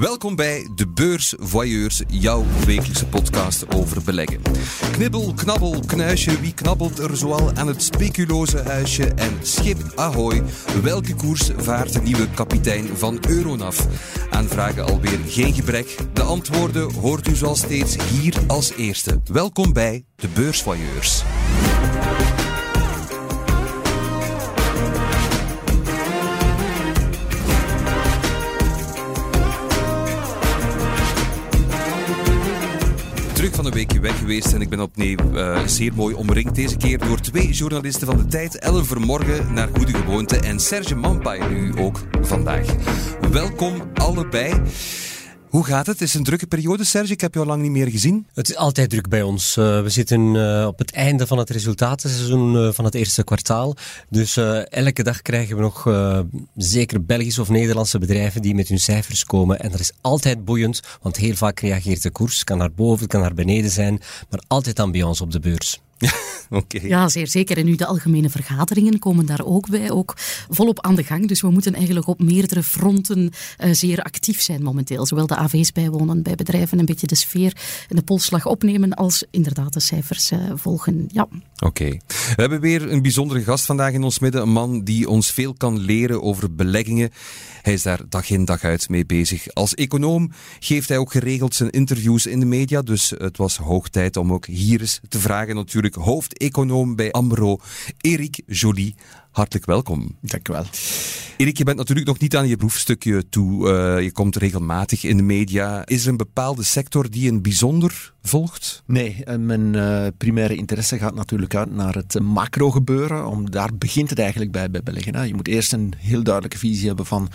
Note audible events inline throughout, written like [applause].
Welkom bij De Beurs Voyeurs, jouw wekelijkse podcast over beleggen. Knibbel, knabbel, knuisje, wie knabbelt er zoal aan het speculoze huisje? En schip ahoy, welke koers vaart de nieuwe kapitein van Euronav? Aanvragen alweer geen gebrek. De antwoorden hoort u zoals steeds hier als eerste. Welkom bij De Beurs terug van een weekje weg geweest en ik ben opnieuw uh, zeer mooi omringd. Deze keer door twee journalisten van de tijd. Ellen Vermorgen naar goede gewoonte en Serge Mampai nu ook vandaag. Welkom allebei. Hoe gaat het? Het is een drukke periode, Serge. Ik heb jou lang niet meer gezien. Het is altijd druk bij ons. Uh, we zitten uh, op het einde van het resultatenseizoen uh, van het eerste kwartaal. Dus elke dag krijgen we nog zeker Belgische of Nederlandse bedrijven die met hun cijfers komen. En dat is altijd boeiend, want heel vaak reageert de koers. Kan naar boven, kan naar beneden zijn, maar altijd ons op de beurs. [laughs] Ja. Ja, zeer zeker. En nu de algemene vergaderingen komen daar ook bij, ook volop aan de gang. Dus we moeten eigenlijk op meerdere fronten uh, zeer actief zijn momenteel. Zowel de AV's bijwonen bij bedrijven, een beetje de sfeer en de polsslag opnemen, als inderdaad de cijfers uh, volgen. Ja. Oké. We hebben weer een bijzondere gast vandaag in ons midden. Een man die ons veel kan leren over beleggingen. Hij is daar dag in dag uit mee bezig. Als econoom geeft hij ook geregeld zijn interviews in de media. Dus het was hoog tijd om ook hier eens te vragen natuurlijk hoofdeconoom bij AMRO, Erik Joly. Hartelijk welkom. Dank u wel. Erik, je bent natuurlijk nog niet aan je proefstukje toe. Uh, je komt regelmatig in de media. Is er een bepaalde sector die een bijzonder volgt? Nee, mijn uh, primaire interesse gaat natuurlijk uit naar het macro gebeuren. Om, daar begint het eigenlijk bij, bij beleggen. Hè. Je moet eerst een heel duidelijke visie hebben van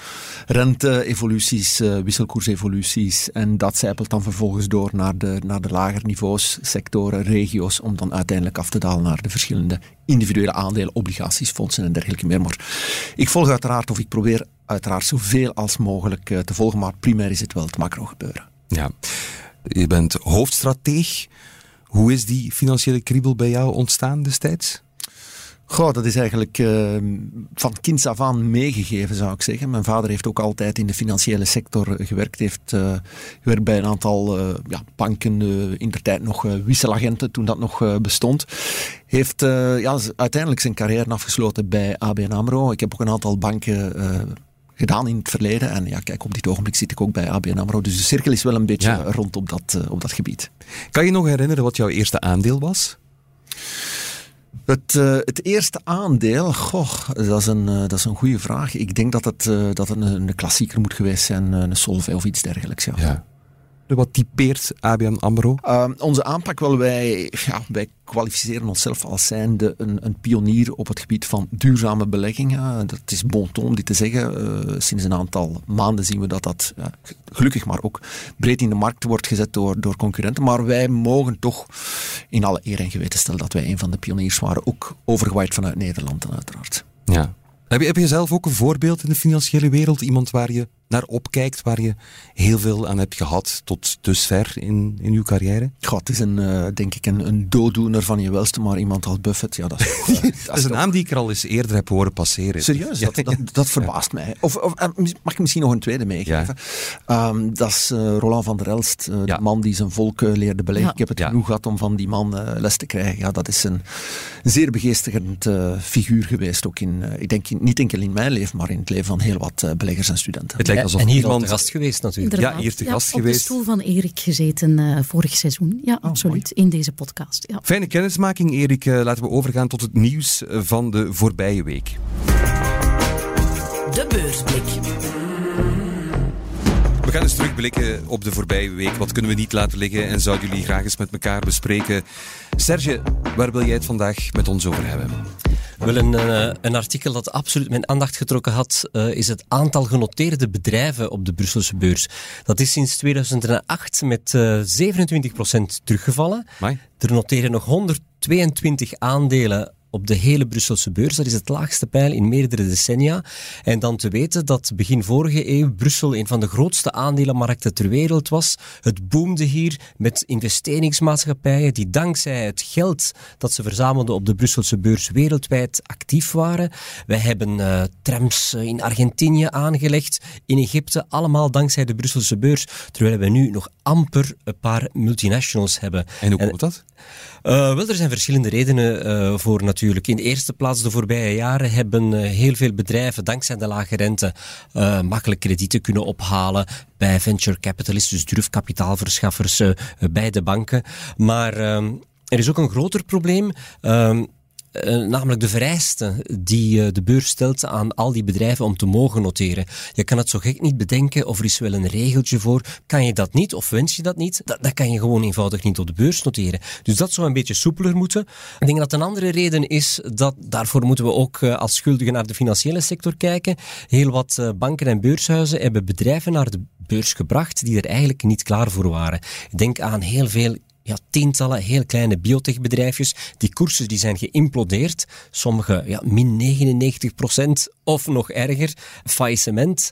rente-evoluties, uh, wisselkoersevoluties. En dat zijpelt dan vervolgens door naar de, naar de lager niveaus, sectoren, regio's, om dan uiteindelijk af te dalen naar de verschillende individuele aandelen, obligaties, fondsen en dergelijke meer. Maar ik volg uiteraard, of ik probeer uiteraard zoveel als mogelijk uh, te volgen, maar primair is het wel het macro gebeuren. Ja. Je bent hoofdstrateeg. Hoe is die financiële kriebel bij jou ontstaan destijds? Goh, dat is eigenlijk uh, van kinds af aan meegegeven, zou ik zeggen. Mijn vader heeft ook altijd in de financiële sector gewerkt. Heeft uh, gewerkt bij een aantal uh, ja, banken, in de tijd nog wisselagenten, toen dat nog bestond. Heeft ja, uiteindelijk zijn carrière afgesloten bij ABN AMRO. Ik heb ook een aantal banken gedaan in het verleden. En ja, kijk, op dit ogenblik zit ik ook bij ABN AMRO. Dus de cirkel is wel een beetje ja. rond op dat, op dat gebied. Kan je nog herinneren wat jouw eerste aandeel was? Het, uh, het eerste aandeel, goh, dat is een, uh, dat is een goede vraag. Ik denk dat het, uh, dat een, een, klassieker moet geweest zijn, een Solvay of iets dergelijks. Ja. ja. Wat typeert ABN AMRO? Uh, onze aanpak, wel, wij, ja, wij kwalificeren onszelf als zijnde een, een pionier op het gebied van duurzame beleggingen. Dat is bon ton om dit te zeggen. Uh, sinds een aantal maanden zien we dat dat, ja, gelukkig maar ook, breed in de markt wordt gezet door, door concurrenten. Maar wij mogen toch in alle eer en geweten stellen dat wij een van de pioniers waren. Ook overgewaaid vanuit Nederland uiteraard. Ja. Heb je, heb je zelf ook een voorbeeld in de financiële wereld? Iemand waar je naar opkijkt, waar je heel veel aan hebt gehad tot dusver in, in uw carrière? God, het is een, uh, denk ik een, een dooddoener van je welste, maar iemand als Buffett, ja, dat is, uh, [laughs] dat, dat is een naam die ik er al eens eerder heb horen passeren. Serieus? Dat, dat, [laughs] dat verbaast ja. mij. Of, of, mag ik misschien nog een tweede meegeven? Ja. Um, dat is uh, Roland van der Elst, de ja. man die zijn volk leerde beleggen. Ik heb het genoeg gehad om van die man les te krijgen. Ja, dat is een zeer begeestigend figuur geweest, ook in, ik denk niet enkel in mijn leven, maar in het leven van heel wat beleggers en studenten. Het lijkt alsof en hier iemand... te gast geweest natuurlijk. Inderdaad. Ja, hier te ja, gast op geweest. de stoel van Erik gezeten uh, vorig seizoen. Ja, oh, absoluut. Mooi. In deze podcast. Ja. Fijne kennismaking, Erik. Uh, laten we overgaan tot het nieuws van de voorbije week. De beursblik. Gaan eens terugblikken op de voorbije week. Wat kunnen we niet laten liggen en zouden jullie graag eens met elkaar bespreken? Serge, waar wil jij het vandaag met ons over hebben? Wel, een, uh, een artikel dat absoluut mijn aandacht getrokken had, uh, is het aantal genoteerde bedrijven op de Brusselse beurs. Dat is sinds 2008 met uh, 27% teruggevallen. Amai. Er noteren nog 122 aandelen op de hele Brusselse beurs. Dat is het laagste pijl in meerdere decennia. En dan te weten dat begin vorige eeuw Brussel een van de grootste aandelenmarkten ter wereld was. Het boomde hier met investeringsmaatschappijen die dankzij het geld dat ze verzamelden op de Brusselse beurs wereldwijd actief waren. Wij hebben uh, trams eh, in Argentinië aangelegd, in Egypte, allemaal dankzij de Brusselse beurs. Terwijl we nu nog amper een paar multinationals hebben. En hoe komt dat? Uh, wel, er zijn verschillende redenen uh, voor natuurlijk. In de eerste plaats, de voorbije jaren hebben uh, heel veel bedrijven, dankzij de lage rente, makkelijk kredieten kunnen ophalen bij venture capitalists, dus durfkapitaalverschaffers bij de banken. Maar ehm, er is ook een groter probleem. Ehm, eh, namelijk de vereisten die uh, de beurs stelt aan al die bedrijven om te mogen noteren. Je kan het zo gek niet bedenken of er is wel een regeltje voor. Kan je dat niet of wens je dat niet, dat, kan je gewoon eenvoudig niet op de beurs noteren. Dus dat zou een beetje soepeler moeten. Ik denk dat een andere reden is dat daarvoor moeten we ook uh, als schuldigen naar de financiële sector kijken. Heel wat banken en beurshuizen hebben bedrijven naar de beurs gebracht die er eigenlijk niet klaar voor waren. Denk aan heel veel ja, tientallen heel kleine biotechbedrijfjes. Die koersen die zijn geïmplodeerd. Sommige ja, min 99% of nog erger, faillissement.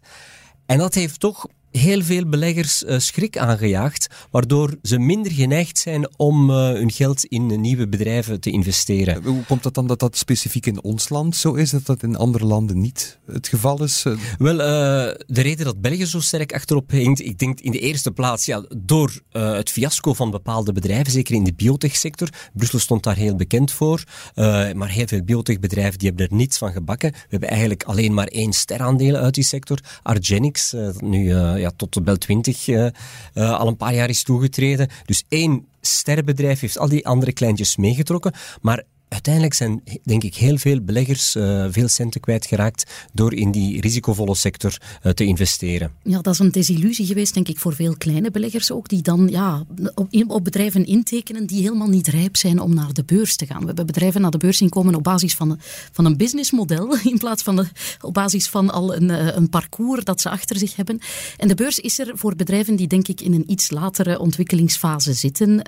En dat heeft toch heel veel beleggers uh, schrik aangejaagd, waardoor ze minder geneigd zijn om uh, hun geld in nieuwe bedrijven te investeren. Hoe komt dat dan dat dat specifiek in ons land zo is, dat dat in andere landen niet het geval is? Wel, uh, de reden dat België zo sterk achterop hinkt, ik denk in de eerste plaats ja, door het fiasco van bepaalde bedrijven, zeker in de biotechsector. Brussel stond daar heel bekend voor, maar heel veel biotechbedrijven die hebben er niets van gebakken. We hebben eigenlijk alleen maar één steraandeel uit die sector, Argenix, nu ja, tot de Bel 20 uh, uh, al een paar jaar is toegetreden. Dus één sterrenbedrijf heeft al die andere kleintjes meegetrokken. Maar uiteindelijk zijn, denk ik, heel veel beleggers uh, veel centen kwijtgeraakt door in die risicovolle sector uh, te investeren. Ja, dat is een desillusie geweest, denk ik, voor veel kleine beleggers ook, die dan ja, op, op, bedrijven intekenen die helemaal niet rijp zijn om naar de beurs te gaan. We hebben bedrijven naar de beurs inkomen op basis van, van een businessmodel, [laughs] in plaats van de, op basis van al een, eh, een parcours dat ze achter zich hebben. En de beurs is er voor bedrijven die, denk ik, in een iets latere ontwikkelingsfase zitten.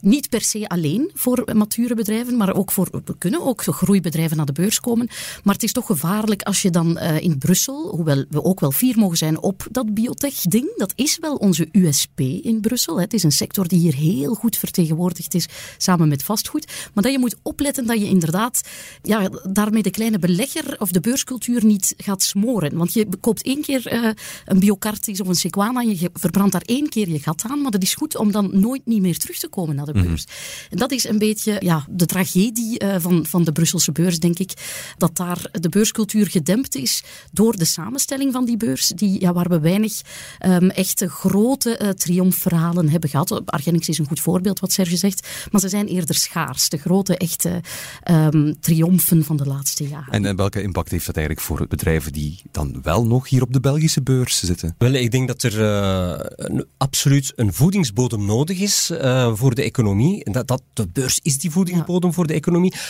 Niet per se alleen voor mature bedrijven, maar ook ook voor, we kunnen ook groeibedrijven naar de beurs komen. Maar het is toch gevaarlijk als je dan uh, in Brussel, hoewel we ook wel fier mogen zijn op dat biotech-ding, dat is wel onze USP in Brussel. Hè. Het is een sector die hier heel goed vertegenwoordigd is, samen met vastgoed. Maar dat je moet opletten dat je inderdaad ja, daarmee de kleine belegger of de beurscultuur niet gaat smoren. Want je koopt één keer uh, een Biocartis of een Sequana je verbrandt daar één keer je gat aan. Maar dat is goed om dan nooit niet meer terug te komen naar de mhm. beurs. En dat is een beetje ja, de tragedie die uh, van, van de Brusselse beurs, denk ik, dat daar de beurscultuur gedempt is door de samenstelling van die beurs, die, ja, waar we weinig um, echte grote uh, triomfverhalen hebben gehad. Argenix is een goed voorbeeld, wat Serge zegt, maar ze zijn eerder schaars, de grote echte um, triomfen van de laatste jaren. En, en, welke impact heeft dat eigenlijk voor bedrijven die dan wel nog hier op de Belgische beurs zitten? Wel, ik denk dat er uh, een, absoluut een voedingsbodem nodig is voor de economie. Dat, dat, de beurs is die voedingsbodem ja. voor de economie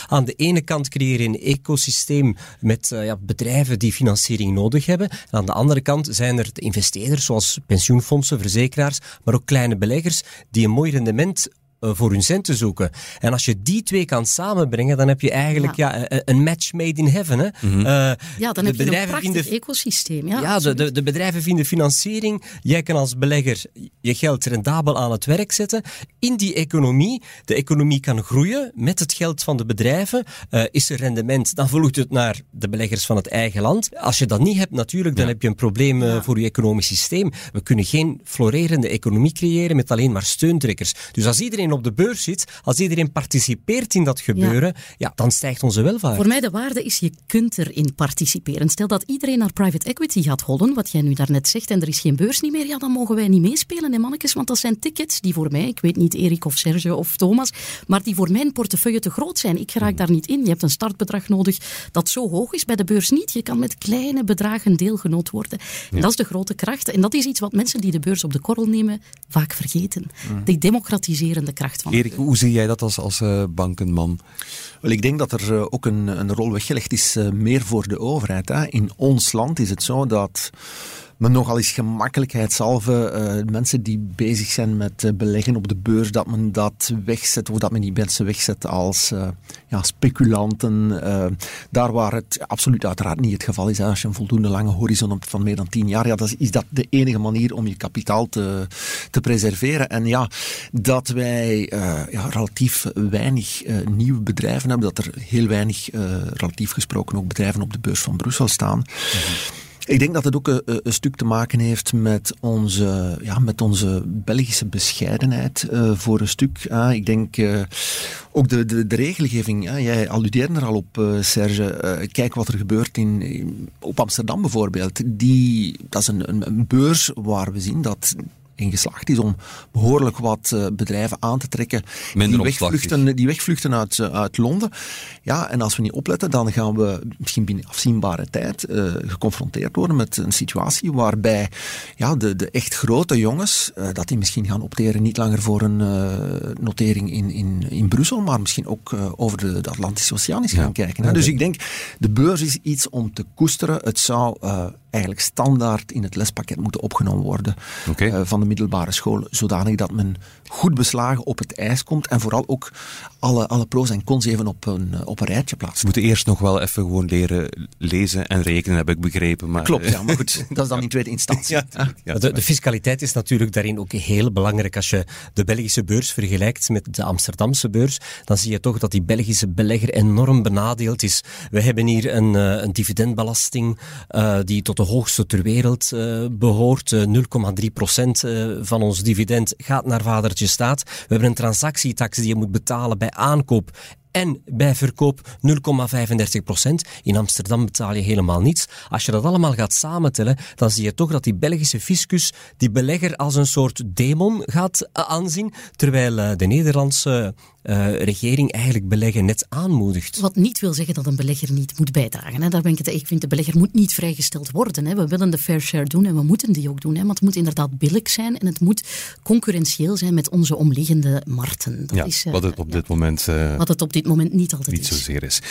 Aan de ene kant creëer je een ecosysteem met uh, ja, bedrijven die financiering nodig hebben. En aan de andere kant zijn er de investeerders, zoals pensioenfondsen, verzekeraars, maar ook kleine beleggers, die een mooi rendement eh, voor hun centen zoeken. En als je die twee kan samenbrengen, dan heb je eigenlijk ja. ja een match made in heaven. Hè? Mm -hmm. uh, ja, dan heb je een prachtig vinden, ecosysteem. Ja, ja de, de, de, bedrijven vinden financiering. Jij kan als belegger je geld rendabel aan het werk zetten. In die economie, de economie kan groeien met het geld van de bedrijven. Uh, is er rendement, dan volgt het naar de beleggers van het eigen land. Als je dat niet hebt natuurlijk, dan heb je een probleem uh, voor je economisch systeem. We kunnen geen florerende economie creëren met alleen maar steuntrekkers. Dus als iedereen op de beurs zit, als iedereen participeert in dat gebeuren, ja. ja. dan stijgt onze welvaart. Voor mij de waarde is, je kunt erin participeren. Stel dat iedereen naar private equity gaat hollen, wat jij nu daarnet zegt, en er is geen beurs niet meer, ja, dan mogen wij niet meespelen, hè mannetjes, want dat zijn tickets die voor mij, ik weet niet Erik of Serge of Thomas, maar die voor mijn portefeuille te groot zijn. Ik raak daar niet in. Je hebt een startbedrag nodig dat zo hoog is, bij de beurs niet. Je kan met kleine bedragen deelgenoot worden. En dat is de grote kracht. En dat is iets wat mensen die de beurs op de korrel nemen vaak vergeten. Die democratiserende kracht van Erik, hoe zie jij dat als, als uh, bankenman? Wel, ik denk dat er uh, ook een, een rol weggelegd is uh, meer voor de overheid. Hè. In ons land is het zo dat maar nogal eens gemakkelijkheidshalve uh, mensen die bezig zijn met uh, beleggen op de beurs, dat men dat wegzet of dat men die mensen wegzet als uh, ja, speculanten. daar waar het absoluut uiteraard niet het geval is. Als je een voldoende lange horizon hebt van meer dan tien jaar, ja, dat is, is dat de enige manier om je kapitaal te, te preserveren. En ja, dat wij ja, relatief weinig nieuwe bedrijven hebben, dat er heel weinig, relatief gesproken, ook bedrijven op de beurs van Brussel staan. Mhm. Ik denk dat het ook een, een, stuk te maken heeft met onze, ja, met onze Belgische bescheidenheid uh, voor een stuk. Ik denk ook de, de, de regelgeving, jij alludeerde er al op, Serge. kijk wat er gebeurt in, op Amsterdam bijvoorbeeld. Die, dat is een, een beurs waar we zien dat in geslaagd is om behoorlijk wat uh, bedrijven aan te trekken die wegvluchten, die wegvluchten uit, uh, uit Londen. Ja, en als we niet opletten, dan gaan we misschien binnen afzienbare tijd uh, geconfronteerd worden met een situatie waarbij ja, de, de echt grote jongens, dat die misschien gaan opteren niet langer voor een notering in, in, in Brussel, maar misschien ook over de, de, Atlantische Oceaan eens gaan kijken. Hè. Dus ik denk, de beurs is iets om te koesteren. Het zou eigenlijk standaard in het lespakket moeten opgenomen worden okay. uh, van de middelbare school, zodanig dat men goed beslagen op het ijs komt en vooral ook alle, alle pro's en cons even op een, eh, op een rijtje plaatst. We moeten eerst nog wel even gewoon leren lezen en rekenen, heb ik begrepen. Maar... Klopt, ja, maar goed, dat is dan in tweede [laughs] instantie. ja, ja, de, de, fiscaliteit is natuurlijk daarin ook heel belangrijk. Als je de Belgische beurs vergelijkt met de Amsterdamse beurs, dan zie je toch dat die Belgische belegger enorm benadeeld is. We hebben hier een, eh, een dividendbelasting uh, die tot de hoogste ter wereld uh, behoort. 0,3 procent van ons dividend gaat naar staat. We hebben een transactietax die je moet betalen bij aankoop en bij verkoop 0,35 procent. In Amsterdam betaal je helemaal niets. Als je dat allemaal gaat samentellen, dan zie je toch dat die Belgische fiscus die belegger als een soort demon gaat aanzien, terwijl eh, de Nederlandse uh, regering eigenlijk beleggen net aanmoedigt. Wat niet wil zeggen dat een belegger niet moet bijdragen. Hè. Daar ben ik het Ik vind de belegger moet niet vrijgesteld worden. Hè. We willen de fair share doen en we moeten die ook doen. Hè. Maar het moet inderdaad billig zijn en het moet concurrentieel zijn met onze omliggende markten. Dat ja, is, uh, wat het op dit moment... Uh, wat het op dit moment niet altijd niet is. zozeer is.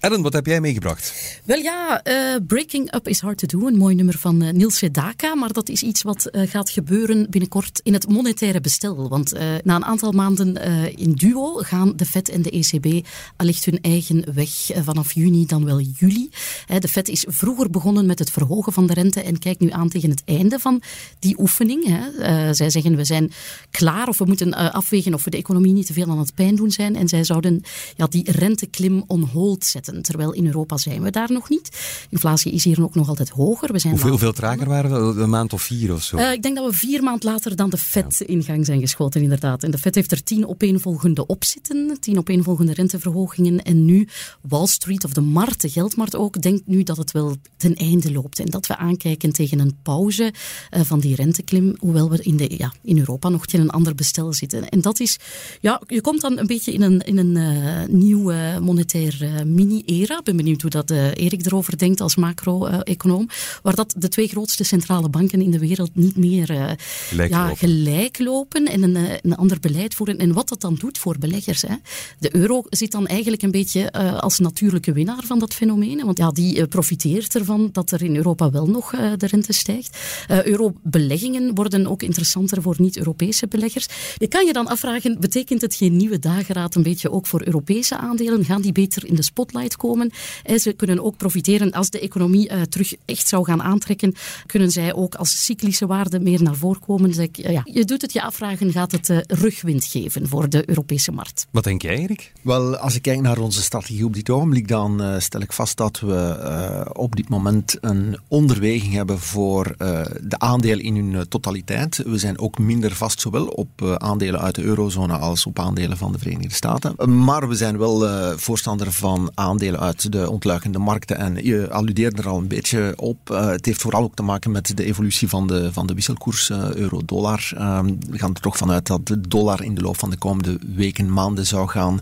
Ellen, wat heb jij meegebracht? Wel ja, Breaking Up is Hard to Do. Een mooi nummer van Niels Sedaka. Maar dat is iets wat gaat gebeuren binnenkort in het monetaire bestel. Want na een aantal maanden in duo gaan de FED en de ECB allicht hun eigen weg eh, vanaf juni, dan wel juli. De FED is vroeger begonnen met het verhogen van de rente en kijkt nu aan tegen het einde van die oefening. Eh, zij zeggen we zijn klaar of we moeten eh, afwegen of we de economie niet te veel aan het pijn doen zijn. En zij zouden ja, die renteklim on hold zetten. Terwijl in Europa zijn we daar nog niet. Inflatie is hier ook nog altijd hoger. We zijn hoeveel, hoeveel trager waren we? Een maand of vier of zo? ik denk dat we vier maand later dan de FED in gang zijn geschoten, inderdaad. En de FED heeft er tien opeenvolgende opties zitten, tien opeenvolgende renteverhogingen. En nu Wall Street of de markt, de geldmarkt ook, denkt nu dat het wel ten einde loopt. En dat we aankijken tegen een pauze uh, van die renteklim, hoewel we in, de, ja, in Europa nog tegen een ander bestel zitten. En dat is, ja, je komt dan een beetje in een, in een uh, nieuwe monetaire mini-era. Ik ben benieuwd hoe dat Erik erover denkt als macro-econoom. Waar dat de twee grootste centrale banken in de wereld niet meer gelijk, ja, lopen. gelijk lopen en een, een ander beleid voeren. En wat dat dan doet voor beleid Hè. De euro zit dan eigenlijk een beetje als natuurlijke winnaar van dat fenomeen. Want ja, die profiteert ervan dat er in Europa wel nog de rente stijgt. Eurobeleggingen worden ook interessanter voor niet-Europese beleggers. Je kan je dan afvragen, betekent het geen nieuwe dageraad een beetje ook voor Europese aandelen? Gaan die beter in de spotlight komen? En ze kunnen ook profiteren als de economie terug echt zou gaan aantrekken. Kunnen zij ook als cyclische waarden meer naar voren komen? Dus ja, je doet het je afvragen, gaat het rugwind geven voor de Europese markt? Wat denk jij, Erik? Wel, als ik kijk naar onze strategie op dit ogenblik, dan uh, stel ik vast dat we uh, op dit moment een onderweging hebben voor uh, de aandelen in hun totaliteit. We zijn ook minder vast, zowel op aandelen uit de eurozone als op aandelen van de Verenigde Staten. Maar we zijn wel voorstander van aandelen uit de ontluikende markten. En je alludeerde er al een beetje op. het heeft vooral ook te maken met de evolutie van de, van de wisselkoers euro-dollar. Ehm, we gaan er toch vanuit dat de dollar in de loop van de komende weken, maanden zou gaan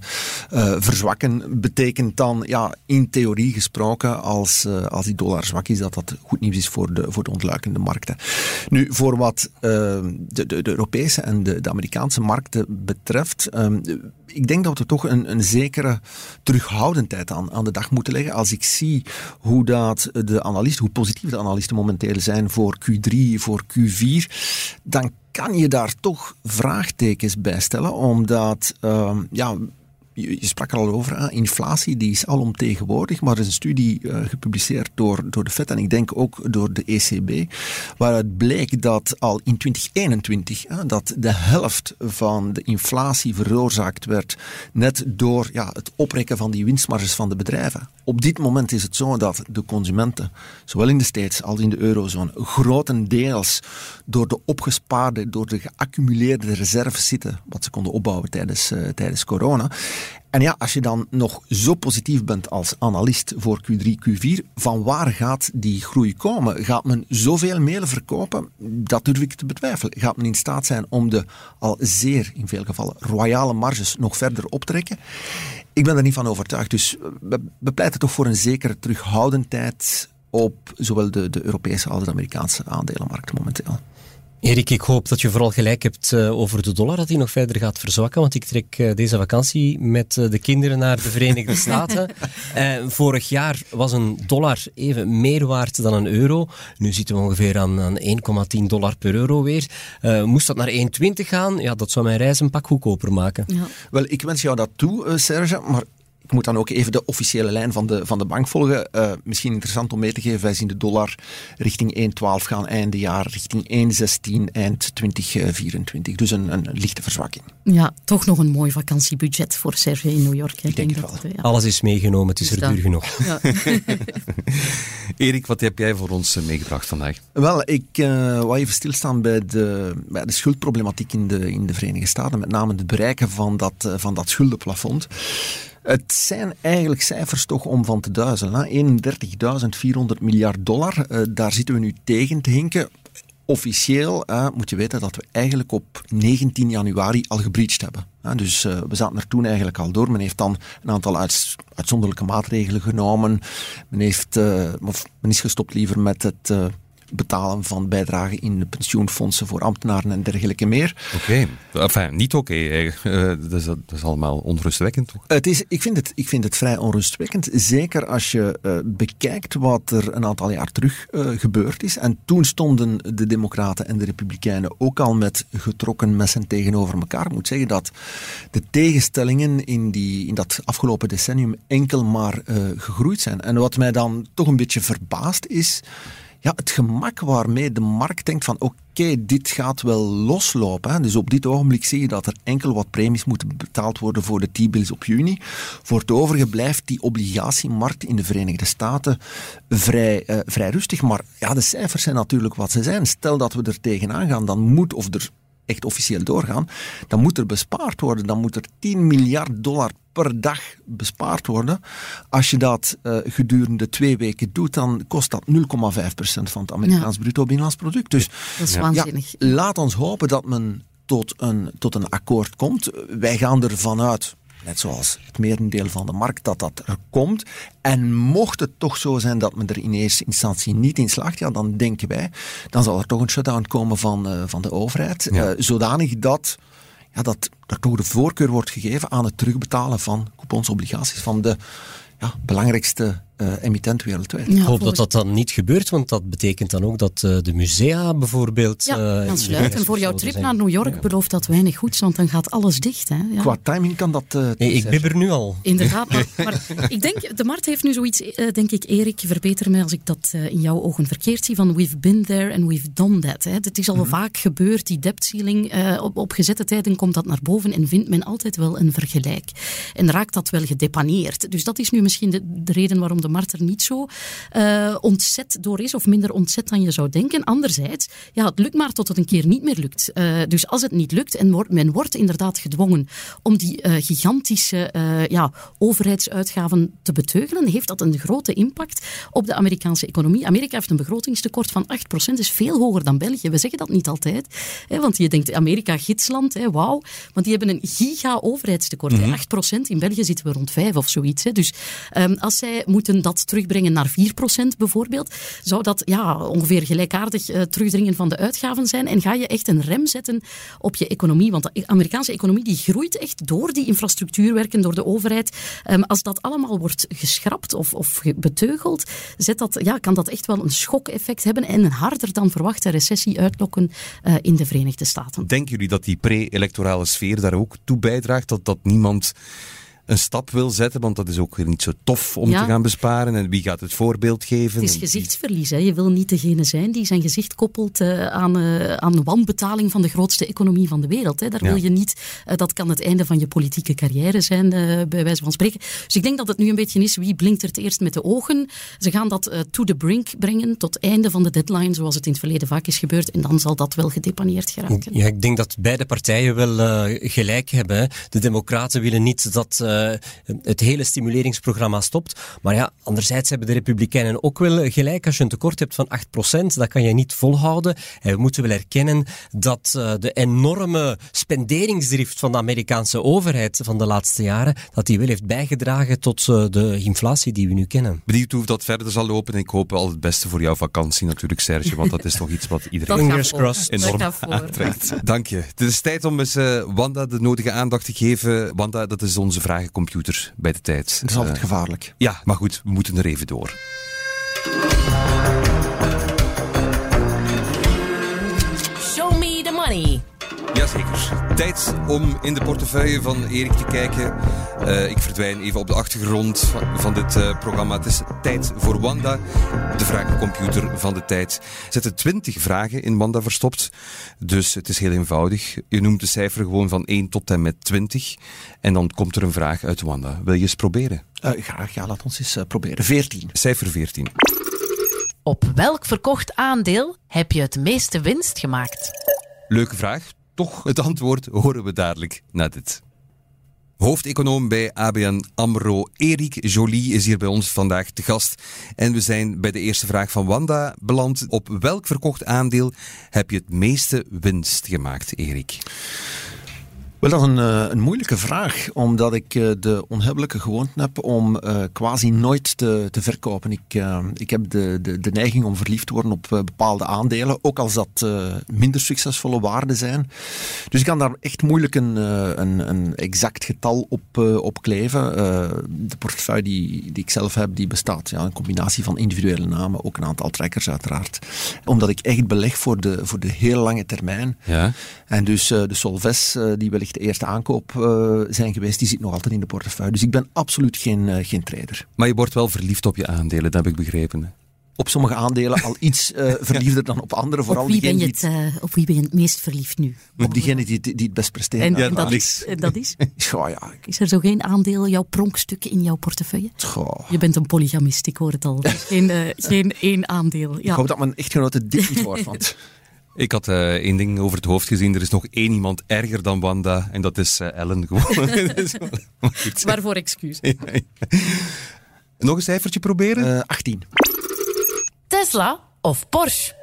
verzwakken, betekent dan ja, in theorie gesproken, als, als die dollar zwak is, dat dat goed nieuws is voor de, voor de ontluikende markten. Nu, voor wat uh, de, de, de, Europese en de, de Amerikaanse markten betreft, um, ik denk dat we toch een, een zekere terughoudendheid aan, aan de dag moeten leggen. Als ik zie hoe, dat de analisten, hoe positief de analisten momenteel zijn voor Q3, voor Q4, dan kan je daar toch vraagtekens bij stellen, omdat uh, ja, je, sprak er al over, inflatie die is alomtegenwoordig, maar er is een studie uh, gepubliceerd door, door de FED en ik denk ook door de ECB, waaruit bleek dat al in 2021 dat de helft van de inflatie veroorzaakt werd net door ja, het oprekken van die winstmarges van de bedrijven. Op dit moment is het zo dat de consumenten, zowel in de States als in de eurozone, grotendeels door de opgespaarde, door de geaccumuleerde reserves zitten, wat ze konden opbouwen tijdens, uh, tijdens corona. En ja, als je dan nog zo positief bent als analist voor Q3, Q4, van waar gaat die groei komen? Gaat men zoveel mailen verkopen? Dat durf ik te betwijfelen. Gaat men in staat zijn om de al zeer, in veel gevallen, royale marges nog verder op te trekken? Ik ben er niet van overtuigd. Dus we pleiten toch voor een zekere terughoudendheid op zowel de, de Europese als de Amerikaanse aandelenmarkt momenteel. Erik, ik hoop dat je vooral gelijk hebt uh, over de dollar, dat hij nog verder gaat verzwakken. Want ik trek uh, deze vakantie met uh, de kinderen naar de Verenigde [laughs] Staten. vorig jaar was een dollar even meer waard dan een euro. Nu zitten we ongeveer aan, aan 1,10 dollar per euro weer. moest dat naar 1,20 gaan, ja, dat zou mijn reis een pak goedkoper maken. Ja. Wel, ik wens jou dat toe, Serge. Maar ik moet dan ook even de officiële lijn van de, van de bank volgen. Uh, misschien interessant om mee te geven, wij zien de dollar richting 1,12 gaan einde jaar, richting 1,16 eind 2024. Dus een, een lichte verzwakking. Ja, toch nog een mooi vakantiebudget voor Serge in New York. Ik denk, dat, ja. Alles is meegenomen, het is er duur genoeg. Ja. [laughs] Erik, wat heb jij voor ons eh, meegebracht vandaag? Wel, ik uh, wou even stilstaan bij de, bij de schuldproblematiek in de, in de Verenigde Staten, met name het bereiken van dat, van dat schuldenplafond. Het zijn eigenlijk cijfers toch om van te duizelen. 31.400 miljard dollar, uh, daar zitten we nu tegen te hinken. Officieel uh, moet je weten dat we eigenlijk op 19 januari al gebreached hebben. Dus uh, we zaten er toen eigenlijk al door. Men heeft dan een aantal uitzonderlijke maatregelen genomen. Men, heeft, of men is gestopt liever met het betalen van bijdragen in de pensioenfondsen voor ambtenaren en dergelijke meer. Oké, okay. enfin, niet oké. Okay. Uh, dat, is, dat, is, allemaal onrustwekkend, toch? Het is, ik, vind het, ik vind het vrij onrustwekkend, zeker als je uh, bekijkt wat er een aantal jaar terug uh, gebeurd is. En toen stonden de Democraten en de Republikeinen ook al met getrokken messen tegenover elkaar. Ik moet zeggen dat de tegenstellingen in, die, in dat afgelopen decennium enkel maar gegroeid zijn. En wat mij dan toch een beetje verbaast is ja, het gemak waarmee de markt denkt van oké, dit gaat wel loslopen. Hè. Dus op dit ogenblik zie je dat er enkel wat premies moeten betaald worden voor de T-bills op juni. Voor het overige blijft die obligatiemarkt in de Verenigde Staten vrij, uh, vrij rustig. Maar ja, de cijfers zijn natuurlijk wat ze zijn. Stel dat we er tegenaan gaan, dan moet, of er echt officieel doorgaan, dan moet er bespaard worden. Dan moet er 10 miljard dollar per dag bespaard worden. Als je dat uh, gedurende twee weken doet, dan kost dat 0,5% van het Amerikaans ja. bruto binnenlands product. Dus dat is waanzinnig. Ja, laat ons hopen dat men tot een, tot een akkoord komt. Wij gaan ervan uit net zoals het merendeel van de markt, dat dat er komt. En mocht het toch zo zijn dat men er in eerste instantie niet in slaagt, ja, dan denken wij, dan zal er toch een shutdown komen van, uh, van de overheid. Ja. Uh, zodanig dat, ja, dat er toch de voorkeur wordt gegeven aan het terugbetalen van coupons, obligaties van de ja, belangrijkste uh, emittent wereldwijd. Ja, ik hoop dat dat dan niet gebeurt, want dat betekent dan ook dat uh, de musea bijvoorbeeld... Ja, uh, sluiten. Voor jouw trip naar New York ja. belooft dat weinig goeds, want dan gaat alles dicht. Hè? Ja. Qua timing kan dat... nee, ik bibber nu al. Inderdaad, maar, [laughs] maar, ik denk, de markt heeft nu zoiets, denk ik, Erik, verbeter mij als ik dat in jouw ogen verkeerd zie, van we've been there and we've done that. Hè. Het is al mm -hmm. vaak gebeurd, die debt ceiling, op, op gezette tijden komt dat naar boven en vindt men altijd wel een vergelijk. En raakt dat wel gedepaneerd. Dus dat is nu misschien de, de reden waarom de markt er niet zo uh, ontzet door is, of minder ontzet dan je zou denken. Anderzijds, ja, het lukt maar tot het een keer niet meer lukt. Uh, dus als het niet lukt en wordt, men wordt inderdaad gedwongen om die uh, gigantische ja, overheidsuitgaven te beteugelen, heeft dat een grote impact op de Amerikaanse economie. Amerika heeft een begrotingstekort van 8%, is veel hoger dan België. We zeggen dat niet altijd, hè, want je denkt Amerika gidsland, hè, wauw, want die hebben een giga overheidstekort. Mm -hmm. 8%, in België zitten we rond 5 of zoiets. Hè. Dus um, als zij moeten dat terugbrengen naar 4% bijvoorbeeld, zou dat ja, ongeveer gelijkaardig uh, terugdringen van de uitgaven zijn. En ga je echt een rem zetten op je economie. Want de Amerikaanse economie die groeit echt door die infrastructuurwerken, door de overheid. Um, als dat allemaal wordt geschrapt of, of beteugeld, zet dat, ja, kan dat echt wel een schokeffect hebben en een harder dan verwachte recessie uitlokken uh, in de Verenigde Staten. Denken jullie dat die pre-electorale sfeer daar ook toe bijdraagt? Dat, dat niemand een stap wil zetten, want dat is ook niet zo tof om te gaan besparen. En wie gaat het voorbeeld geven? Het is gezichtsverlies. Hè. Je wil niet degene zijn die zijn gezicht koppelt uh, aan, uh, aan wanbetaling van de grootste economie van de wereld. Hè. Daar wil je niet, uh, dat kan het einde van je politieke carrière zijn, bij wijze van spreken. Dus ik denk dat het nu een beetje is, wie blinkt er het eerst met de ogen? Ze gaan dat to the brink brengen, tot einde van de deadline, zoals het in het verleden vaak is gebeurd. En dan zal dat wel gedepaneerd geraken. Ja, ik denk dat beide partijen wel gelijk hebben. De democraten willen niet dat eh, het hele stimuleringsprogramma stopt. Maar ja, anderzijds hebben de Republikeinen ook wel gelijk. Als je een tekort hebt van 8%, dat kan je niet volhouden. En we moeten wel erkennen dat uh, de enorme spenderingsdrift van de Amerikaanse overheid van de laatste jaren, dat die wel heeft bijgedragen tot uh, de inflatie die we nu kennen. Benieuwd hoe dat verder zal lopen. Ik hoop al het beste voor jouw vakantie natuurlijk, Serge, want dat is toch iets wat iedereen Fingers crossed. enorm aantrekt. Dank je. Het is tijd om eens uh, Wanda de nodige aandacht te geven. Wanda, dat is onze vragencomputer bij de tijd. Dat is altijd uh, gevaarlijk. Ja, maar goed, we moeten er even door. Tijd om in de portefeuille van Erik te kijken. Uh, ik verdwijn even op de achtergrond van, van dit uh, programma. Het is tijd voor Wanda, de vragencomputer van de tijd. Er zitten twintig vragen in Wanda verstopt. Dus het is heel eenvoudig. Je noemt de cijfer gewoon van 1 tot en met 20. En dan komt er een vraag uit Wanda. Wil je eens proberen? Uh, graag, ja, laat ons eens proberen. 14. Cijfer 14. Op welk verkocht aandeel heb je het meeste winst gemaakt? Leuke vraag toch het antwoord horen we dadelijk na dit. Hoofdeconoom bij ABN AMRO, Erik Jolie, is hier bij ons vandaag te gast. En we zijn bij de eerste vraag van Wanda beland. Op welk verkocht aandeel heb je het meeste winst gemaakt, Erik? Wel, dat is een, eh, een moeilijke vraag, omdat ik eh, de onhebbelijke gewoonte heb om uh, quasi nooit te, te verkopen. Ik, uh, ik heb de, de, de neiging om verliefd te worden op bepaalde aandelen, ook als dat minder succesvolle waarden zijn. Dus ik kan daar echt moeilijk een, een, een exact getal op, op kleven. de portefeuille die, die ik zelf heb, die bestaat ja, een combinatie van individuele namen, ook een aantal trekkers uiteraard. Omdat ik echt beleg voor de, voor de heel lange termijn. Ja. En dus de Solves, die wellicht de eerste aankoop uh, zijn geweest, die zit nog altijd in de portefeuille. Dus ik ben absoluut geen, uh, geen trader. Maar je wordt wel verliefd op je aandelen, dat heb ik begrepen. Op sommige aandelen al iets uh, [laughs] verliefder dan op andere. Vooral op, wie ben je het, op wie ben je het meest verliefd nu? Op diegene die, die het best presteert. En, en dat, is, en dat is? [laughs] Goh, ja. Is er zo geen aandeel, jouw pronkstuk in jouw portefeuille? Goh. Je bent een polygamist, ik hoor het al. [laughs] geen, geen één aandeel. Ja. Ik hoop dat mijn echtgenote dit niet hoort, want... Ik had uh, één ding over het hoofd gezien. Er is nog één iemand erger dan Wanda. En dat is uh, Ellen gewoon. [laughs] [laughs] Waarvoor excuus. nog een cijfertje proberen? Uh, 18. Tesla of Porsche?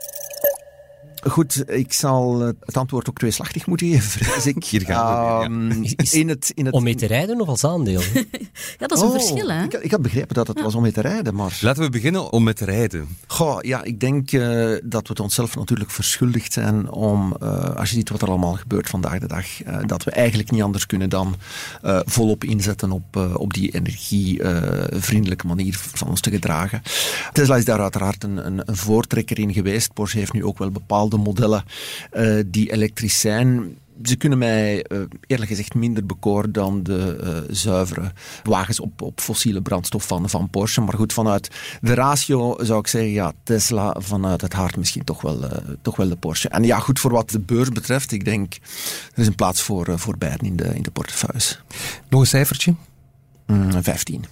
Goed, ik zal het antwoord ook tweeslachtig moeten geven, vrees ik. Hier gaan we um, in het, in het... Om mee te rijden of als aandeel? [laughs] ja, dat is een oh, verschil, hè? Ik, ik, had begrepen dat het ja. was om mee te rijden, maar... Laten we beginnen om mee te rijden. Goh, ja, ik denk uh, dat we het onszelf natuurlijk verschuldigd zijn om, uh, als je ziet wat er allemaal gebeurt vandaag de dag, uh, dat we eigenlijk niet anders kunnen dan volop inzetten op, op die energievriendelijke manier van ons te gedragen. Tesla is daar uiteraard een, een, een voortrekker in geweest. Porsche heeft nu ook wel bepaalde modellen uh, die elektrisch zijn. Ze kunnen mij uh, eerlijk gezegd minder bekoren dan de uh, zuivere wagens op, op fossiele brandstof van, van Porsche. Maar goed, vanuit de ratio zou ik zeggen, ja, Tesla vanuit het hart misschien toch wel, uh, toch wel de Porsche. En ja, goed, voor wat de beurs betreft, ik denk, er is een plaats voor, voor beiden in de, in de portefeuilles. Nog een cijfertje? Mm, 15.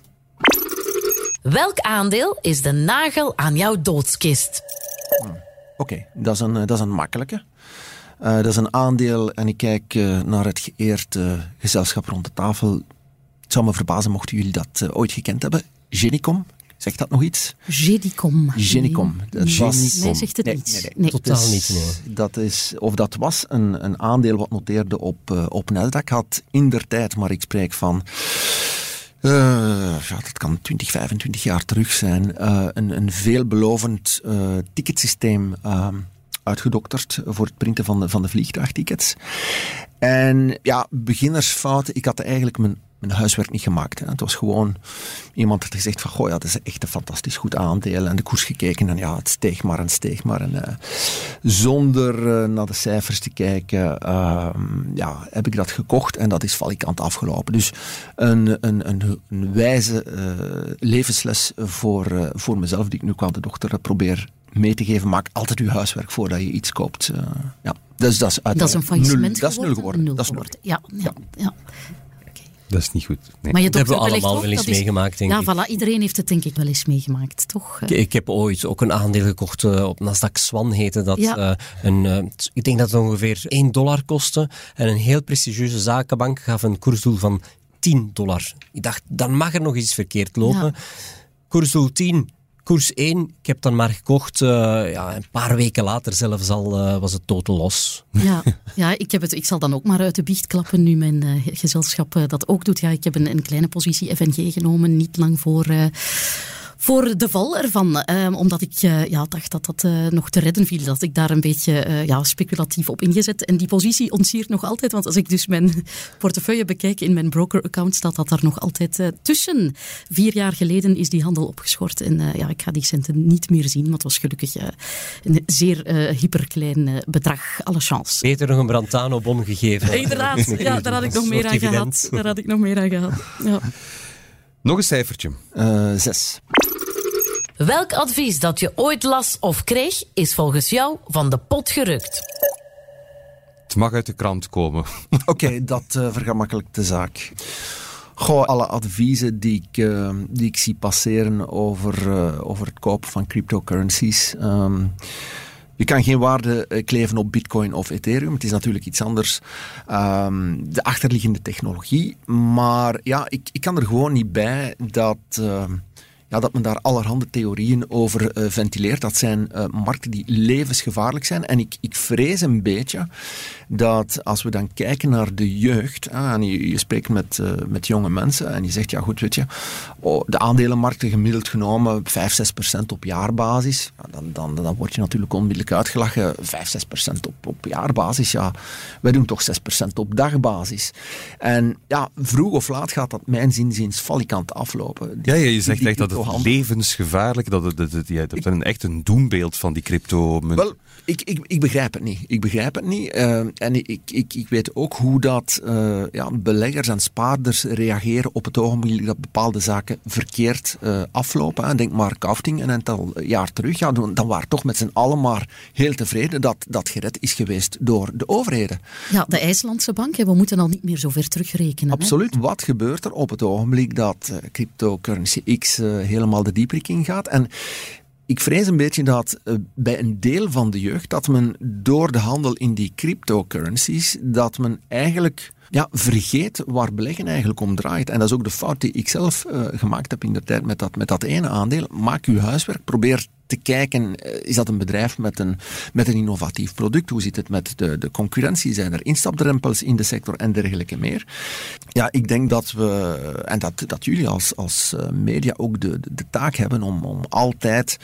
Welk aandeel is de nagel aan jouw doodskist? Hmm. Oké, okay, dat, is een, dat is een makkelijke. Uh, dat is een aandeel en ik kijk uh, naar het geëerd uh, gezelschap rond de tafel. Het zou me verbazen mochten jullie dat ooit gekend hebben. Genicom, Zegt dat nog iets? Genicom. Genicom. Dat nee, was... nee, zegt het nee, niet. Nee, nee. nee. Totaal dus, niet, nee. Dat is, of dat was een, een aandeel wat noteerde op, uh, op Nasdaq. Had in der tijd, maar ik spreek van Uh, ja, dat kan 20, 25 jaar terug zijn. Uh, een, een veelbelovend uh, ticketsysteem ehm, uitgedokterd voor het printen van de, van de vliegtuigtickets. En ja, beginnersfouten. Ik had eigenlijk mijn mijn huiswerk niet gemaakt. Hè. Het was gewoon iemand had gezegd van, goh ja, dat is echt een fantastisch goed aandeel. En de koers gekeken en ja, het steeg maar en steeg maar. En, uh, zonder uh, naar de cijfers te kijken, uh, ja, heb ik dat gekocht en dat is valikant afgelopen. Dus een, een, een, een wijze eh, levensles voor, voor mezelf, die ik nu qua de dochter probeer mee te geven. Maak altijd uw huiswerk voordat je iets koopt. ja. Dus dat is, dat is een faillissement nul, Dat is nul geworden. Nul dat is nul. Ja, ja, ja. Dat is niet goed. Nee. Maar je dat hebben we allemaal wel eens meegemaakt, denk ja, ik. Voilà, iedereen heeft het denk ik wel eens meegemaakt, toch? Ik, ik heb ooit ook een aandeel gekocht uh, op Nasdaq Swan, heette dat. Ja. Uh, een, uh, ik denk dat het ongeveer 1 dollar kostte. En een heel prestigieuze zakenbank gaf een koersdoel van 10 dollar. Ik dacht, dan mag er nog iets verkeerd lopen. Ja. Koersdoel 10, Koers 1, ik heb dan maar gekocht. Uh, ja, een paar weken later zelfs al uh, was het totaal los. [laughs] Ja, ja ik, heb het, ik zal dan ook maar uit de biecht klappen nu mijn uh, gezelschap dat ook doet. Ja, ik heb een, een kleine positie FNG genomen, niet lang voor voor de val ervan. Um, omdat ik uh, ja, dacht dat dat uh, nog te redden viel. Dat ik daar een beetje uh, ja, speculatief op ingezet. En die positie ontsiert nog altijd. Want als ik dus mijn [laughs] portefeuille bekijk in mijn broker-account, staat dat daar nog altijd tussen. Vier jaar geleden is die handel opgeschort. En ja, ik ga die centen niet meer zien. Maar het was gelukkig een zeer hyperklein bedrag. Alle chance. Beter nog een Brantano-bon gegeven. [laughs] Inderdaad, ja, daar had ik nog meer aan gehad. Daar had ik nog meer aan gehad. Ja. Nog een cijfertje. zes. Welk advies dat je ooit las of kreeg, is volgens jou van de pot gerukt? Het mag uit de krant komen. [laughs] Oké, okay, dat uh, vergemakkelijkt de zaak. Goh, alle adviezen die ik, uh, die ik zie passeren over, uh, over het kopen van cryptocurrencies. Um, je kan geen waarde kleven op Bitcoin of Ethereum. Het is natuurlijk iets anders, um, de achterliggende technologie. Maar ja, ik, ik kan er gewoon niet bij dat. Uh, ja, dat men daar allerhande theorieën over uh, ventileert. Dat zijn uh, markten die levensgevaarlijk zijn. En ik, ik vrees een beetje dat als we dan kijken naar de jeugd, ah, en je, je spreekt met, uh, met jonge mensen en je zegt, ja goed, weet je, oh, de aandelenmarkten gemiddeld genomen 5, 6 procent op jaarbasis, ja, dan, dan, dan word je natuurlijk onmiddellijk uitgelachen. 5, 6 procent op, op jaarbasis, ja, wij doen toch 6 procent op dagbasis. En ja, vroeg of laat gaat dat mijn zinziens valikant aflopen. Ja, ja je zegt die, echt dat het levensgevaarlijk, dat het, dat het, ja, dat een, echt een doembeeld van die crypto... Wel, ik, ik, ik begrijp het niet. Ik begrijp het niet. Uh, en ik, ik, ik weet ook hoe dat uh, ja, beleggers en spaarders reageren op het ogenblik dat bepaalde zaken verkeerd uh, aflopen. Denk maar Kafting een aantal jaar terug. Ja, dan, dan waren toch met z'n allen maar heel tevreden dat dat gered is geweest door de overheden. Ja, de IJslandse bank, we moeten al niet meer zo ver terugrekenen. Absoluut. Hè? Wat gebeurt er op het ogenblik dat cryptocurrency X helemaal de dieprik ingaat? En ik vrees een beetje dat uh, bij een deel van de jeugd, dat men door de handel in die cryptocurrencies, dat men eigenlijk ja, vergeet waar beleggen eigenlijk om draait. En dat is ook de fout die ik zelf uh, gemaakt heb in de tijd met dat, met dat ene aandeel. Maak uw huiswerk, probeer te kijken, is dat een bedrijf met een, met een innovatief product? Hoe zit het met de, de concurrentie? Zijn er instapdrempels in de sector en dergelijke meer? Ja, ik denk dat we, en dat, dat jullie als, als media ook de, de, de taak hebben om, om altijd,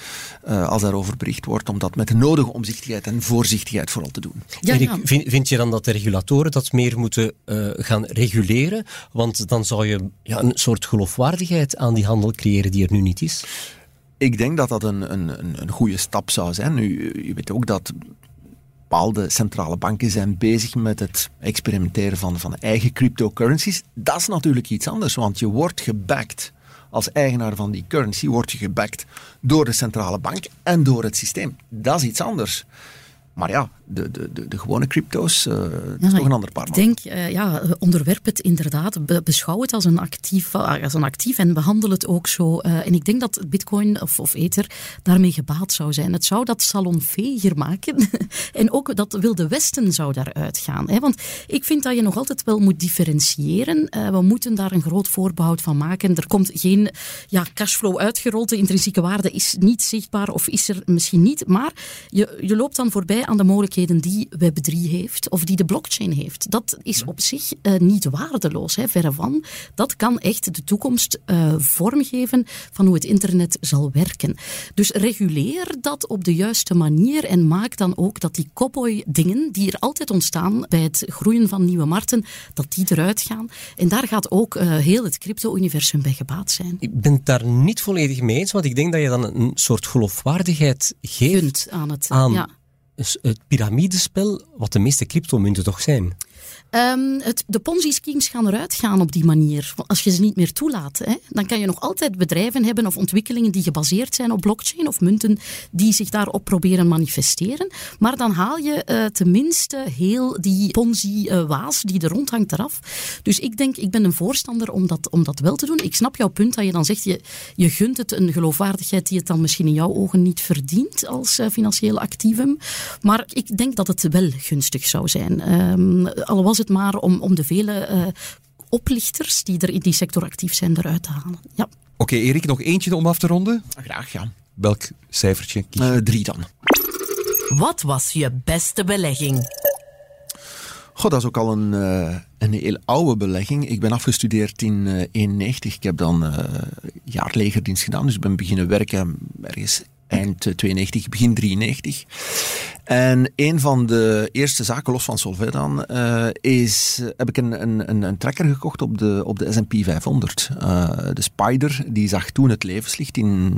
uh, als daarover bericht wordt, om dat met de nodige omzichtigheid en voorzichtigheid vooral te doen. Ja, Erik, vind, vind, je dan dat de regulatoren dat meer moeten uh, gaan reguleren? Want dan zou je ja, een soort geloofwaardigheid aan die handel creëren die er nu niet is. Ik denk dat dat een, een, een goede stap zou zijn. Nu, je weet ook dat bepaalde centrale banken zijn bezig met het experimenteren van, van eigen cryptocurrencies. Dat is natuurlijk iets anders, want je wordt gebacked als eigenaar van die currency, word je gebacked door de centrale bank en door het systeem. Dat is iets anders. Maar ja, de, de, de, de gewone crypto's, uh, ja, is toch een ander paar. Ik denk, uh, ja, onderwerp het inderdaad, be, beschouw het als een, actief, als een actief en behandel het ook zo. Uh, en ik denk dat bitcoin of, of ether daarmee gebaat zou zijn. Het zou dat salonveger maken [laughs] en ook dat Wilde Westen zou daaruit gaan. Hè? Want ik vind dat je nog altijd wel moet differentiëren. we moeten daar een groot voorbehoud van maken. Er komt geen ja, cashflow uitgerold, de intrinsieke waarde is niet zichtbaar of is er misschien niet, maar je, je loopt dan voorbij aan de mogelijkheid mogelijkheden die Web3 heeft of die de blockchain heeft. Dat is op zich uh, niet waardeloos, hè, verre van. Dat kan echt de toekomst uh, vormgeven van hoe het internet zal werken. Dus reguleer dat op de juiste manier en maak dan ook dat die cowboy-dingen die er altijd ontstaan bij het groeien van nieuwe markten, dat die eruit gaan. En daar gaat ook uh, heel het crypto-universum bij gebaat zijn. Ik ben het daar niet volledig mee eens, want ik denk dat je dan een soort geloofwaardigheid geeft aan het, aan ja. Het piramidespel, wat de meeste cryptomunten toch zijn. Um, het, de Ponzi-schemes gaan eruit gaan op die manier. Als je ze niet meer toelaat, hè, dan kan je nog altijd bedrijven hebben of ontwikkelingen die gebaseerd zijn op blockchain of munten die zich daarop proberen manifesteren. Maar dan haal je uh, tenminste heel die Ponzi-waas die er rondhangt eraf. Dus ik denk, ik ben een voorstander om dat, om dat wel te doen. Ik snap jouw punt dat je dan zegt, je, je gunt het een geloofwaardigheid die het dan misschien in jouw ogen niet verdient als uh, financieel activum. Maar ik denk dat het wel gunstig zou zijn. Um, al was het maar om, om de vele uh, oplichters die er in die sector actief zijn eruit te halen. Ja. Oké, okay, Erik, nog eentje om af te ronden? Graag, ja. Welk cijfertje kies je? Uh, drie dan. Wat was je beste belegging? Goh, dat is ook al een, uh, een heel oude belegging. Ik ben afgestudeerd in 1991. Ik heb dan uh, jaar legerdienst gedaan, dus ik ben beginnen werken ergens eind 92, begin 93. En een van de eerste zaken, los van Solvay dan, uh, is, heb ik een, een, een tracker gekocht op de, op de S&P 500. Uh, de Spider, die zag toen het levenslicht in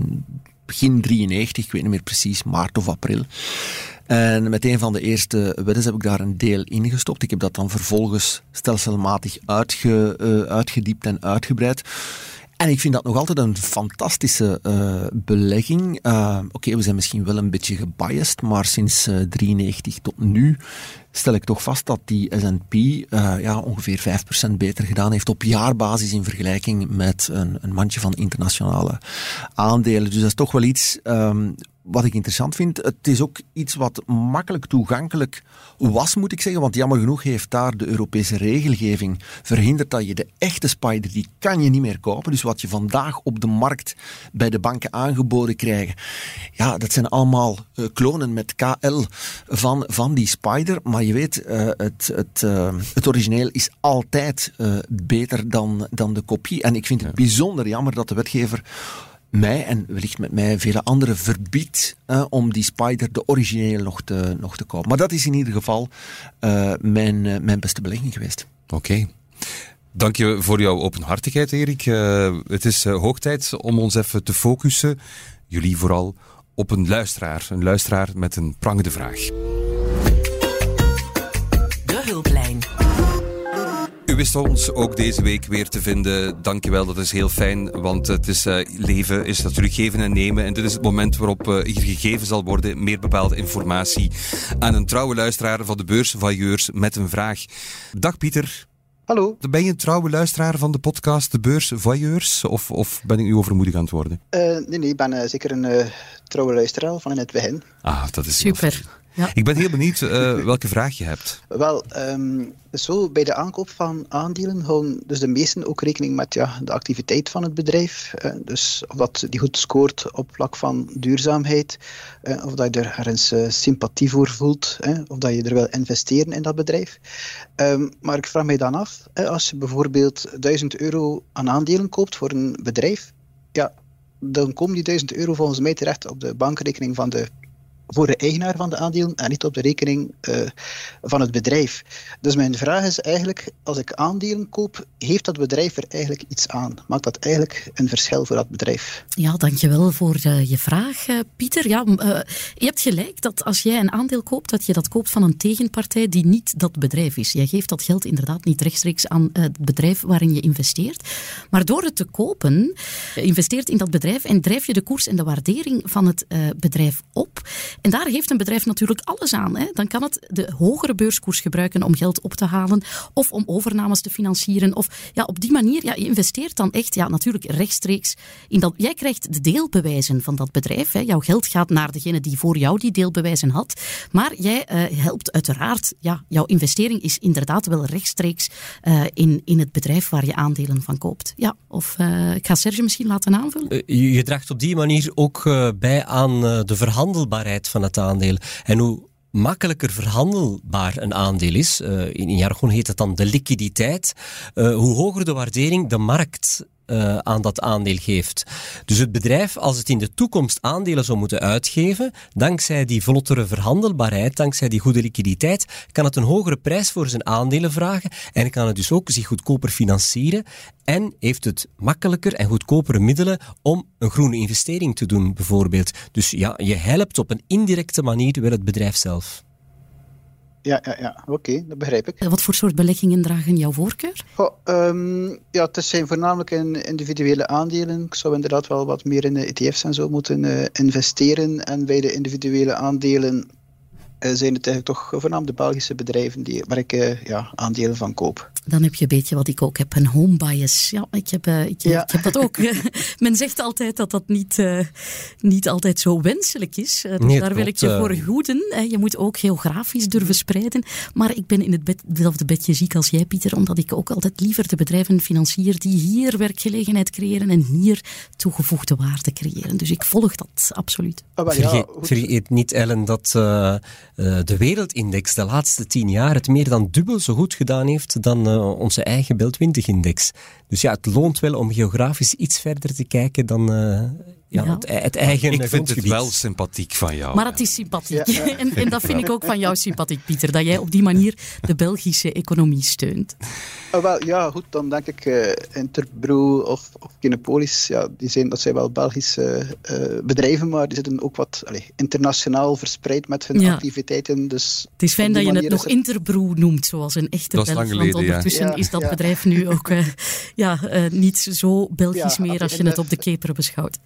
begin 93, ik weet niet meer precies, maart of april. En met een van de eerste weddens heb ik daar een deel in gestopt. Ik heb dat dan vervolgens stelselmatig uitge, uh, uitgediept en uitgebreid. En ik vind dat nog altijd een fantastische uh, belegging. Uh, Oké, we zijn misschien wel een beetje gebiased, maar sinds 1993 uh, tot nu stel ik toch vast dat die S&P ja, ongeveer 5% beter gedaan heeft op jaarbasis in vergelijking met een, een mandje van internationale aandelen. Dus dat is toch wel iets um, wat ik interessant vind, het is ook iets wat makkelijk toegankelijk was, moet ik zeggen. Want jammer genoeg heeft daar de Europese regelgeving verhinderd dat je de echte spider, die kan je niet meer kopen. Dus wat je vandaag op de markt bij de banken aangeboden krijgt, ja, dat zijn allemaal uh, klonen met KL van, van die spider. Maar je weet, uh, het, het, uh, het origineel is altijd beter dan, dan de kopie. En ik vind het bijzonder jammer dat de wetgever mij en wellicht met mij vele anderen verbiedt uh, om die Spider, de originele, nog te, nog te kopen. Maar dat is in ieder geval uh, mijn, uh, mijn beste belegging geweest. Oké. Okay. Dank je voor jouw openhartigheid, Erik. het is hoog tijd om ons even te focussen, jullie vooral, op een luisteraar. Een luisteraar met een prangende vraag. De hulplijn. U wist ons ook deze week weer te vinden. Dankjewel, dat is heel fijn. Want het is, uh, leven is natuurlijk geven en nemen. En dit is het moment waarop uh, hier gegeven zal worden, meer bepaalde informatie, aan een trouwe luisteraar van de beursvailleurs met een vraag. Dag Pieter. Hallo. Ben je een trouwe luisteraar van de podcast De Beursvoyeurs? Of, of ben ik nu overmoedig aan het worden? Uh, nee, nee, ik ben zeker een trouwe luisteraar van in het begin. Ah, dat is Super. Ja. Ik ben heel benieuwd uh, welke vraag je hebt. Wel, um, zo bij de aankoop van aandelen houden dus de meesten ook rekening met ja, de activiteit van het bedrijf. Uh, dus of dat die goed scoort op vlak van duurzaamheid, uh, of dat je er ergens sympathie voor voelt, of dat je er wil investeren in dat bedrijf. Um, maar ik vraag mij dan af, als je bijvoorbeeld 1000 euro aan aandelen koopt voor een bedrijf, ja, dan komen die 1000 euro volgens mij terecht op de bankrekening van de voor de eigenaar van de aandelen en niet op de rekening uh, van het bedrijf. Dus mijn vraag is eigenlijk, als ik aandelen koop, heeft dat bedrijf er eigenlijk iets aan? Maakt dat eigenlijk een verschil voor dat bedrijf? Ja, dankjewel voor uh, je vraag, uh, Pieter. Ja, je hebt gelijk dat als jij een aandeel koopt, dat je dat koopt van een tegenpartij die niet dat bedrijf is. Jij geeft dat geld inderdaad niet rechtstreeks aan het bedrijf waarin je investeert. Maar door het te kopen, investeert in dat bedrijf en drijf je de koers en de waardering van het bedrijf op. En daar heeft een bedrijf natuurlijk alles aan. Hè. Dan kan het de hogere beurskoers gebruiken om geld op te halen of om overnames te financieren. Of ja, op die manier, ja, je investeert dan echt ja, natuurlijk rechtstreeks in dat. Jij krijgt de deelbewijzen van dat bedrijf. Hè. Jouw geld gaat naar degene die voor jou die deelbewijzen had. Maar jij uh, helpt uiteraard, ja, jouw investering is inderdaad wel rechtstreeks uh, in, in het bedrijf waar je aandelen van koopt. Ja, of uh, ik ga Serge misschien laten aanvullen. je draagt op die manier ook bij aan de verhandelbaarheid van het aandeel. En hoe makkelijker verhandelbaar een aandeel is, uh, in jargon heet het dan de liquiditeit, uh, hoe hoger de waardering de markt uh, aan dat aandeel geeft. Dus het bedrijf, als het in de toekomst aandelen zou moeten uitgeven, dankzij die vlottere verhandelbaarheid, dankzij die goede liquiditeit, kan het een hogere prijs voor zijn aandelen vragen en kan het dus ook zich goedkoper financieren en heeft het makkelijker en goedkopere middelen om een groene investering te doen, bijvoorbeeld. Dus ja, je helpt op een indirecte manier wel het bedrijf zelf. Ja, ja, ja. oké, dat begrijp ik. Wat voor soort beleggingen dragen jouw voorkeur? Oh, um, ja, het zijn voornamelijk in individuele aandelen. Ik zou inderdaad wel wat meer in de ETF's en zo moeten uh, investeren. En bij de individuele aandelen uh, zijn het eigenlijk toch voornamelijk de Belgische bedrijven die, waar ik uh, ja, aandelen van koop. Dan heb je een beetje wat ik ook heb, een home bias. Ja, ik heb, uh, ik, ja. ik, heb dat ook. [laughs] Men zegt altijd dat dat niet, uh, niet altijd zo wenselijk is. Uh, dus nee, daar wil ik je voor hoeden. je moet ook geografisch durven spreiden. Maar ik ben in het bed, hetzelfde bedje ziek als jij, Pieter, omdat ik ook altijd liever de bedrijven financier die hier werkgelegenheid creëren en hier toegevoegde waarde creëren. Dus ik volg dat absoluut. Ah, ja, vergeet, vergeet, niet, Ellen, dat de wereldindex de laatste tien jaar het meer dan dubbel zo goed gedaan heeft dan uh, onze eigen Bel 20-index. Dus ja, het loont wel om geografisch iets verder te kijken dan uh, ja, ja. Het, het, eigen Ik vind het wel sympathiek van jou. Maar het is sympathiek. Ja, [laughs] en, en, dat vind ik ook van jou sympathiek, Pieter. Dat jij op die manier de Belgische economie steunt. Oh, wel, ja, goed. Dan denk ik uh, Interbrew of, of Kinepolis. Ja, die zijn, dat zijn wel Belgische uh, bedrijven, maar die zitten ook wat allez, internationaal verspreid met hun activiteiten. Dus het is fijn dat je het nog. Interbrew noemt, zoals een echte Belg. Want ondertussen is dat bedrijf nu ook uh, ja, niet zo Belgisch meer als je het op de keper beschouwt.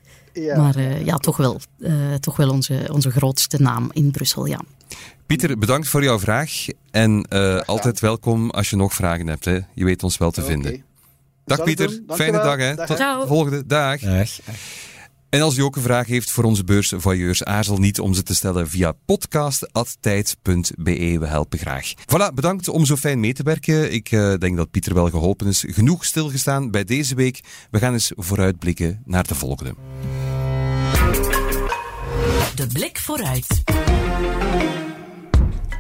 Ja. Maar uh, ja, toch wel, uh, toch wel onze, onze grootste naam in Brussel, ja. Pieter, bedankt voor jouw vraag. En uh, altijd welkom als je nog vragen hebt. Hè. Je weet ons wel te vinden. Dag Pieter, fijne dag. Hè. Tot de volgende dag. dag. En als u ook een vraag heeft voor onze beursvoyeurs, aarzel niet om ze te stellen via podcast.tijd.be. We helpen graag. Voilà, bedankt om zo fijn mee te werken. Ik uh, denk dat Pieter wel geholpen is. Genoeg stilgestaan bij deze week. We gaan eens vooruitblikken naar de volgende. De blik vooruit.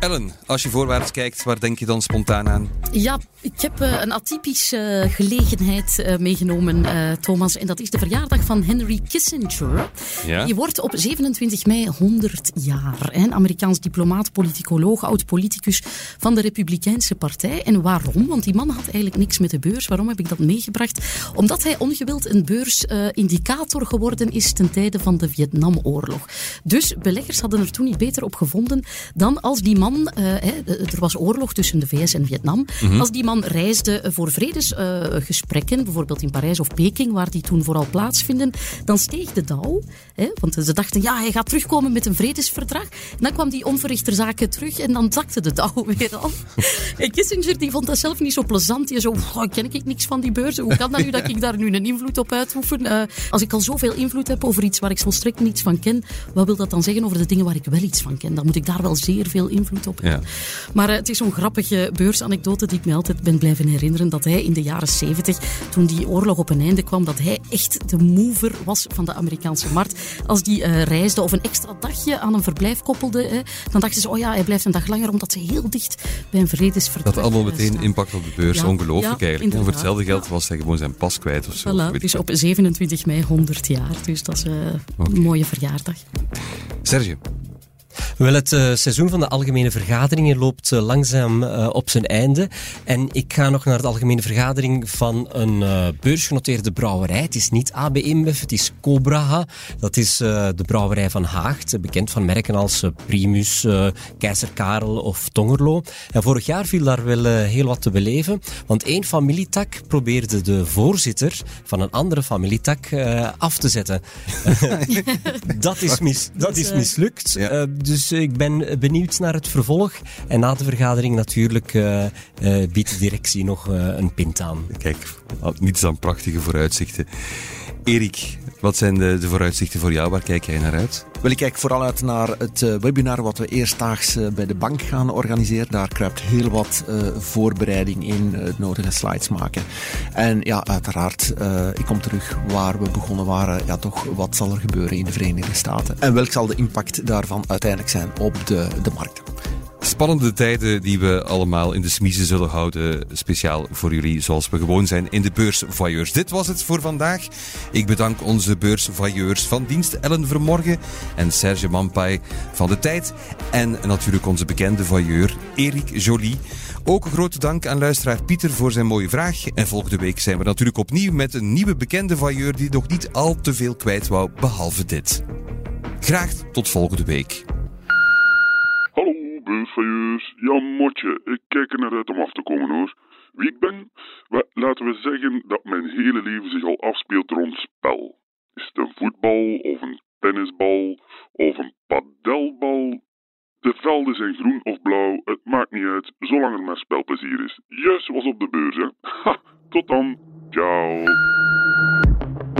Ellen, als je voorwaarts kijkt, waar denk je dan spontaan aan? Ja, ik heb uh, een atypische uh, gelegenheid uh, meegenomen, Thomas. En dat is de verjaardag van Henry Kissinger. Ja? Die wordt op 27 mei 100 jaar. Hè? Amerikaans diplomaat, politicoloog, oud-politicus van de Republikeinse Partij. En waarom? Want die man had eigenlijk niks met de beurs. Waarom heb ik dat meegebracht? Omdat hij ongewild een beursindicator geworden is ten tijde van de Vietnamoorlog. Dus beleggers hadden er toen niet beter op gevonden dan als die man uh, er was oorlog tussen de VS en Vietnam. Mm-hmm. Als die man reisde voor vredesgesprekken, bijvoorbeeld in Parijs of Peking, waar die toen vooral plaatsvinden, dan steeg de dauw. Want ze dachten, ja, hij gaat terugkomen met een vredesverdrag. En dan kwam die onverrichter zaken terug en dan zakte de dauw [laughs] weer al. en Kissinger die vond dat zelf niet zo plezant. Die zo, oh, ken ik niks van die beurzen. Hoe kan dat nu dat ik daar nu een invloed op uitoefen? Uh, als ik al zoveel invloed heb over iets waar ik volstrekt niets van ken, wat wil dat dan zeggen over de dingen waar ik wel iets van ken? Dan moet ik daar wel zeer veel invloed op ja. Maar uh, het is zo'n grappige beursanekdote die ik me altijd ben blijven herinneren. Dat hij in de jaren 70, toen die oorlog op een einde kwam, dat hij echt de mover was van de Amerikaanse markt. Als die uh, reisde of een extra dagje aan een verblijf koppelde, hè, dan dachten ze, oh ja, hij blijft een dag langer omdat ze heel dicht bij een vredesverdrag Dat allemaal meteen impact op de beurs. Ja, Ongelooflijk ja, eigenlijk. Voor hetzelfde geld was hij gewoon zijn pas kwijt of zo. Voilà, het is op 27 mei 100 jaar. Dus dat is uh, okay. een mooie verjaardag. Sergio, wel, het uh, seizoen van de algemene vergaderingen loopt uh, langzaam uh, op zijn einde. En ik ga nog naar de algemene vergadering van een beursgenoteerde brouwerij. Het is niet AB InBev, het is Cobraha. Dat is de brouwerij van Haagt, bekend van merken als Primus, Keizer Karel of Tongerlo. En vorig jaar viel daar wel heel wat te beleven, want één familietak probeerde de voorzitter van een andere familietak af te zetten. [laughs] dat is, mis, dat is mislukt. Ja. Dus ik ben benieuwd naar het vervolg. En na de vergadering natuurlijk uh, uh, biedt de directie nog een pint aan. Kijk, niets dan prachtige vooruitzichten. Erik, Wat zijn de, de vooruitzichten voor jou? Waar kijk jij naar uit? Wel, ik kijk vooral uit naar het uh, webinar wat we eerstdaags uh, bij de bank gaan organiseren. Daar kruipt heel wat uh, voorbereiding in, het nodige slides maken. En ja, uiteraard, ik kom terug waar we begonnen waren. Ja, toch, wat zal er gebeuren in de Verenigde Staten? En welk zal de impact daarvan uiteindelijk zijn op de, de markten? Spannende tijden die we allemaal in de smiezen zullen houden. Speciaal voor jullie, zoals we gewoon zijn in de beursvoyeurs. Dit was het voor vandaag. Ik bedank onze beursvoyeurs van dienst Ellen Vermorgen en Serge Mampai van de Tijd. En natuurlijk onze bekende voyeur Erik Jolie. Ook een grote dank aan luisteraar Pieter voor zijn mooie vraag. En volgende week zijn we natuurlijk opnieuw met een nieuwe bekende voyeur die nog niet al te veel kwijt wou, behalve dit. Graag tot volgende week beursvailleurs. Ja, motje, ik kijk er naar uit om af te komen hoor. Wie ik ben? Laten we zeggen dat mijn hele leven zich al afspeelt rond spel. Is het een voetbal of een tennisbal of een padelbal? De velden zijn groen of blauw, het maakt niet uit, zolang er maar spelplezier is. Juist was op de beurs, hè. [laughs] Tot dan. Ciao.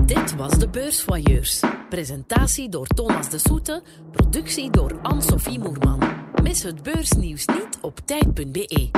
Dit was de Beursvoyeurs. Presentatie door Thomas de Soete, productie door Anne-Sophie Moerman. Mis het beursnieuws niet op tijd.be.